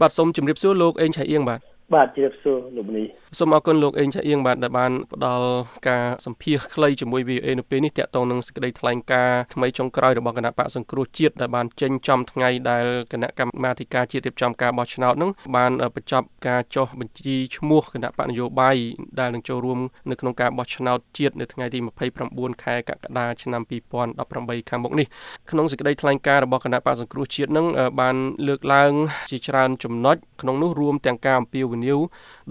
បាទសូមជម្រាបសួរលោកអេងឆៃអៀងបាទ បាទជម្រាបសួរលោកមនីសូមអរគុណលោកអេងឆាអៀងបាទដែលបានផ្ដល់ការសម្ភាសខ្លីជាមួយ VOA នៅពេលនេះតាក់ទងនឹងសេចក្តីថ្លែងការណ៍ថ្មីចុងក្រោយរបស់គណៈបកសង្គ្រោះជាតិដែលបានចេញចំថ្ងៃដែលគណៈកម្មាធិការជាតិរៀបចំការបោះឆ្នោតនឹងបានបញ្ចប់ការចុះបញ្ជីឈ្មោះគណៈបកនយោបាយដែលនឹងចូលរួមនៅក្នុងការបោះឆ្នោតជាតិនៅថ្ងៃទី29ខែកក្កដាឆ្នាំ2018ខាងមុខនេះក្នុងសេចក្តីថ្លែងការណ៍របស់គណៈបកសង្គ្រោះជាតិនឹងបានលើកឡើងជាច្រើនចំណុចក្នុងនោះរួមទាំងការអំពាវនាវ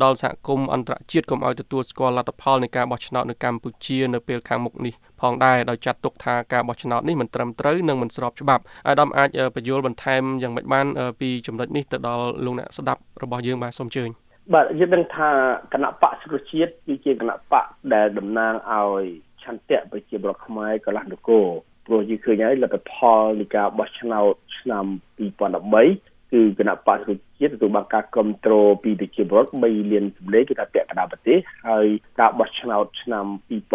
ដល់សហគមន៍អន្តរជាតិកុំឲ្យទទួលស្គាល់លទ្ធផលនៃការបោះឆ្នោតនៅកម្ពុជានៅពេលខាងមុខនេះផងដែរដោយចាត់ទុកថាការបោះឆ្នោតនេះមិនត្រឹមត្រូវនិងមិនស្របច្បាប់អាដាមអាចបញ្យល់បន្ថែមយ៉ាងម៉េចបានពីចំណុចនេះទៅដល់លោកអ្នកស្ដាប់របស់យើងបាទសូមអញ្ជើញបាទយើងដឹងថាគណៈបកសុខជាតិគឺជាគណៈបកដែលតំណាងឲ្យឆន្ទៈប្រជាប្រដ្ឋខ្មែរកន្លះនគរព្រោះយើងឃើញហើយលទ្ធផលនៃការបោះឆ្នោតឆ្នាំ2013 គឺគណៈបក្សជាតិទទួលបានការគ្រប់គ្រងពីប្រជាពលរដ្ឋ3លានសម្លេងគឺថាពាក់កណ្ដាលប្រទេសហើយការបោះឆ្នោតឆ្នាំ2007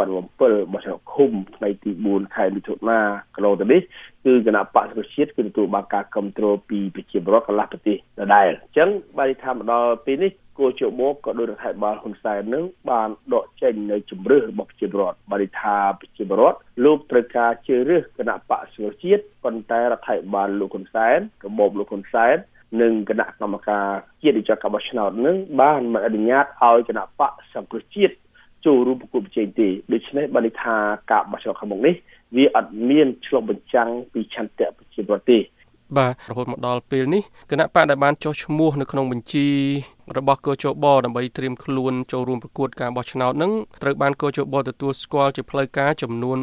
បោះឆ្នោតឃុំថ្ងៃទី4ខែមិថុនាកន្លងទៅនេះគឺគណៈបក្សជាតិគឺទទួលបានការគ្រប់គ្រងពីប្រជាពលរដ្ឋកន្លះប្រទេសដដែលអញ្ចឹងបានថាមកដល់ពេលនេះ គោជមកក៏ដោយរដ្ឋាភិបាលហ៊ុនសែននឹងបានដកចេញនៅជំរឿសរបស់ប្រជាពលរដ្ឋបានថាប្រជាពលរដ្ឋលោកត្រូវការជឿរើសគណៈបកសង្គ្រោះជាតិប៉ុន្តែរដ្ឋាភិបាលលោកហ៊ុនសែនរបបលោកហ៊ុនសែននិងគណៈកម្មការជាតិវិចារការបោះឆ្នោតនឹងបានមិនអនុញ្ញាតឲ្យគណៈបកសង្គ្រោះជាតិចូលរួមប្រគល់ប្រជែងទេដូច្នេះបានន័យថាការបោះឆ្នោតខាងមុខនេះវាអត់មានឆ្លុះបញ្ចាំងពីឆន្ទៈប្រជាពលរដ្ឋទេបាទរហូតមកដល់ពេលនេះគណៈបកដែលបានចុះឈ្មោះនៅក្នុងបញ្ជី របស់កោជបដើម្បីត្រៀមខ្លួនចូលរួមប្រកួតការបោះឆ្នោតនឹងត្រូវបានកោជបទទួលស្គាល់ជាផ្លូវការចំនួន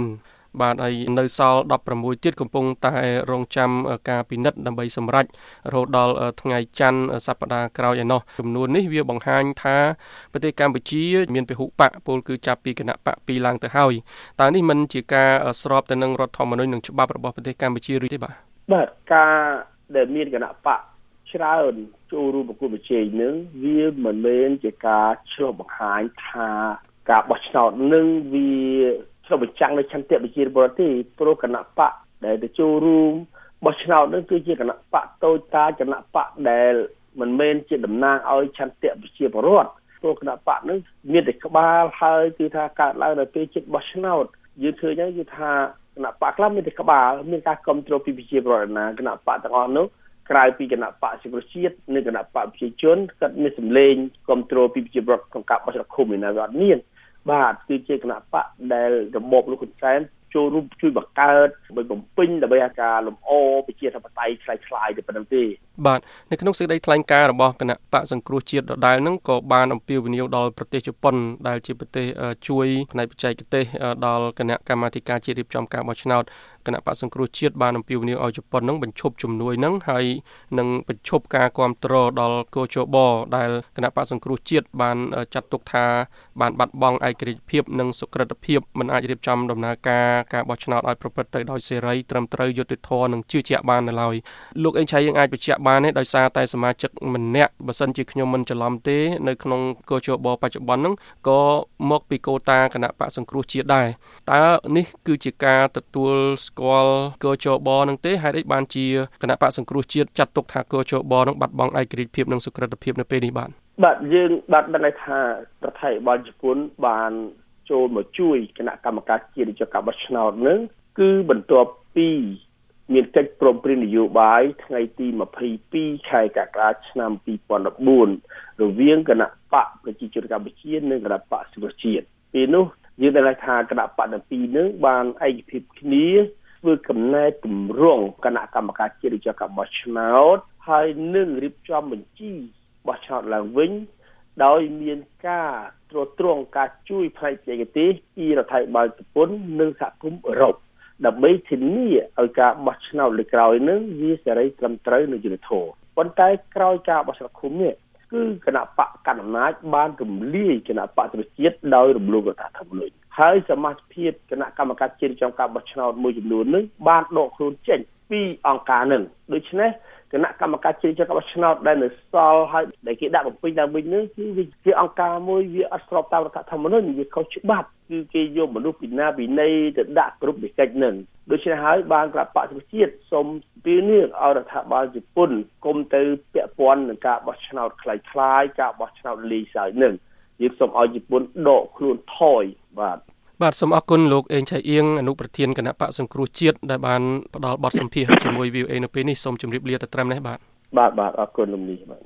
4បាទហើយនៅសល់16ទៀតកំពុងតែរងចាំការពិនិត្យដើម្បីសម្រេចរហូតដល់ថ្ងៃច័ន្ទសប្តាហ៍ក្រោយឯណោះចំនួននេះវាបង្ហាញថាប្រទេសកម្ពុជា មានពហុបកពលគឺចាប់ពីគណៈបក2ឡើងទៅហើយតើនេះមិនជាការស្របទៅនឹងរដ្ឋធម្មនុញ្ញនិងច្បាប់របស់ប្រទេសកម្ពុជាឬទេបាទបាទការដែលមានគណៈបក ច្រើនចូលរួមប្រគល់ប្រជែងនឹងវាមិនមែនជាការឆ្លុះបង្ហាញថាការបោះឆ្នោតនឹងវាឆ្លុះបញ្ចាំងនៅឆន្ទៈប្រជាពលរដ្ឋទេព្រោះគណៈបកដែលទៅចូលរួមបោះឆ្នោតនឹងគឺជាគណៈបកតូចតាចគណៈបកដែលមិនមែនជាតំណាងឲ្យឆន្ទៈប្រជាពលរដ្ឋព្រោះគណៈបកនឹងមានតែក្បាលហើយគឺថាកើតឡើងនៅពេលជិតបោះឆ្នោតយើងឃើញហើយគឺថាគណៈបកខ្លះមានតែក្បាលមានការគ្រប់គ្រងពីប្រជាពលរដ្ឋណាគណៈបកទាំងអស់នោះ ក្រៅពីគណៈបកសិប្រជាជាតិនិងគណៈបកប្រជាជនគាត់មានសម្លេងគ្រប់គ្រងពីប្រជាប្រដ្ឋក្នុងការបោះឆ្នោតឃុំឯណាវាអត់មានបាទគឺជាគណៈបកដែលរបបលោកហ៊ុនសែនចូលរួមជួយបង្កើតដើម្បីបំពេញដើម្បីឲ្យការលំអប្រជាធិបតេយ្យខ្លាំងៗទៅប៉ុណ្ណឹងទេ បាទនៅក្នុងសេចក្តីថ្លែងការណ៍របស់គណៈបកសង្គ្រោះជាតិដដែលនឹងក៏បានអំពាវនាវដល់ប្រទេសជប៉ុនដែលជាប្រទេសជួយផ្នែកបច្ចេកទេសដល់គណៈកម្មាធិការជាតិរៀបចំការបោះឆ្នោតគណៈបកសង្គ្រោះជាតិបានអំពាវនាវឲ្យជប៉ុននឹងបញ្ឈប់ជំនួយនឹងហើយនឹងបញ្ឈប់ការគ្រប់គ្រងដល់កោជបដែលគណៈបកសង្គ្រោះជាតិបានចាត់ទុកថាបានបាត់បង់ឯករាជ្យភាពនិងសុក្រិតភាពមិនអាចរៀបចំដំណើរការការបោះឆ្នោតឲ្យប្រព្រឹត្តទៅដោយសេរីត្រឹមត្រូវយុត្តិធម៌និងជឿជាក់បាននៅឡើយលោកអេងឆៃយើងអាចបញ្ជាក់បានទេដោយសារតែសមាជិកម្នាក់បើសិនជាខ្ញុំមិនច្រឡំទេនៅក្នុងកោជបបច្ចុប្បន្នហ្នឹងក៏មកពីកូតាគណៈបកសង្គ្រោះជាតិដែរតើនេះគឺជាការទទួលស្គាល់កោជបនឹងទេហេតុអីបានជាគណៈបកសង្គ្រោះជាតិចាត់ទុកថាកោជបនឹងបាត់បង់ឯករាជ្យភាពនិងសុក្រិតភាពនៅពេលនេះបាទបាទយើងបាទដឹងថាប្រទេសបាលជប៉ុនបានចូលមកជួយគណៈកម្មការជាតិជាការបោះឆ្នោតនឹងគឺបន្ទាប់ពី មានកិច្ចព្រមព្រៀងនយោបាយថ្ងៃទី22ខែកក្កដាឆ្នាំ2014រវាងគណៈបកប្រជាជនកម្ពុជានិងគណៈបកសិទ្ធិជាតិពេលនោះយើងដឹងថាគណៈបកទាំងពីរនឹងបានឯកភាពគ្នាធ្វើកំណែតម្រង់គណៈកម្មការជាតិរាជការបោះឆ្នោតហើយនឹងរៀបចំបញ្ជីបោះឆ្នោតឡើងវិញដោយមានការត្រួតត្រងការជួយផ្នែកបច្ចេកទេសពីរដ្ឋាភិបាលជប៉ុននិងសហគមន៍អឺរ៉ុប ដើម្បីធានាឲ្យការបោះឆ្នោតលើក្រោយនឹងវាសេរីត្រឹមត្រូវនិងយុត្តិធម៌ប៉ុន្តែក្រោយការបោះឆ្នោតឃុំនេះគឺគណៈបកកណ្ដាលអំណាចបានរំលាយគណៈបកប្រជាជាតិដោយរំលោភរដ្ឋធម្មនុញ្ញហើយសមាជិកគណៈកម្មការជាតិចំការបោះឆ្នោតមួយចំនួននឹងបានដកខ្លួនចេញពីអង្គការនឹងដូច្នេះ គ គណៈកម្មការជ្រៀបចំការបោះឆ្នោតដែលនៅសល់ហើយដែលគេដាក់បំពេញឡើងវិញនោះគឺវាជាអង្គការមួយវាអត់ស្របតាមរដ្ឋធម្មនុញ្ញវាខុសច្បាប់គឺគេយកមនុស្សពីណាពីណីទៅដាក់គ្រប់វិកិច្ចនឹងដូច្នេះហើយបានក្រាបបកសុជាតិសូមពីនេះឲ្យរដ្ឋាភិបាលជប៉ុនគុំទៅពាក់ព័ន្ធនឹងការបោះឆ្នោតคล้ายៗការបោះឆ្នោតលីសើនឹងយើងសូមឲ្យជប៉ុនដកខ្លួនថយបាទ បាទសូមអរគុណលោកអេងឆៃអៀងអនុប្រធានគណៈបកសង្គ្រោះជាតិដែលបានផ្ដល់បទសម្ភាសន៍ជាមួយ VOA នៅពេលនេះសូមជម្រាបលាទៅត្រឹមនេះបាទបាទបាទអរគុណលោកនេះបាទ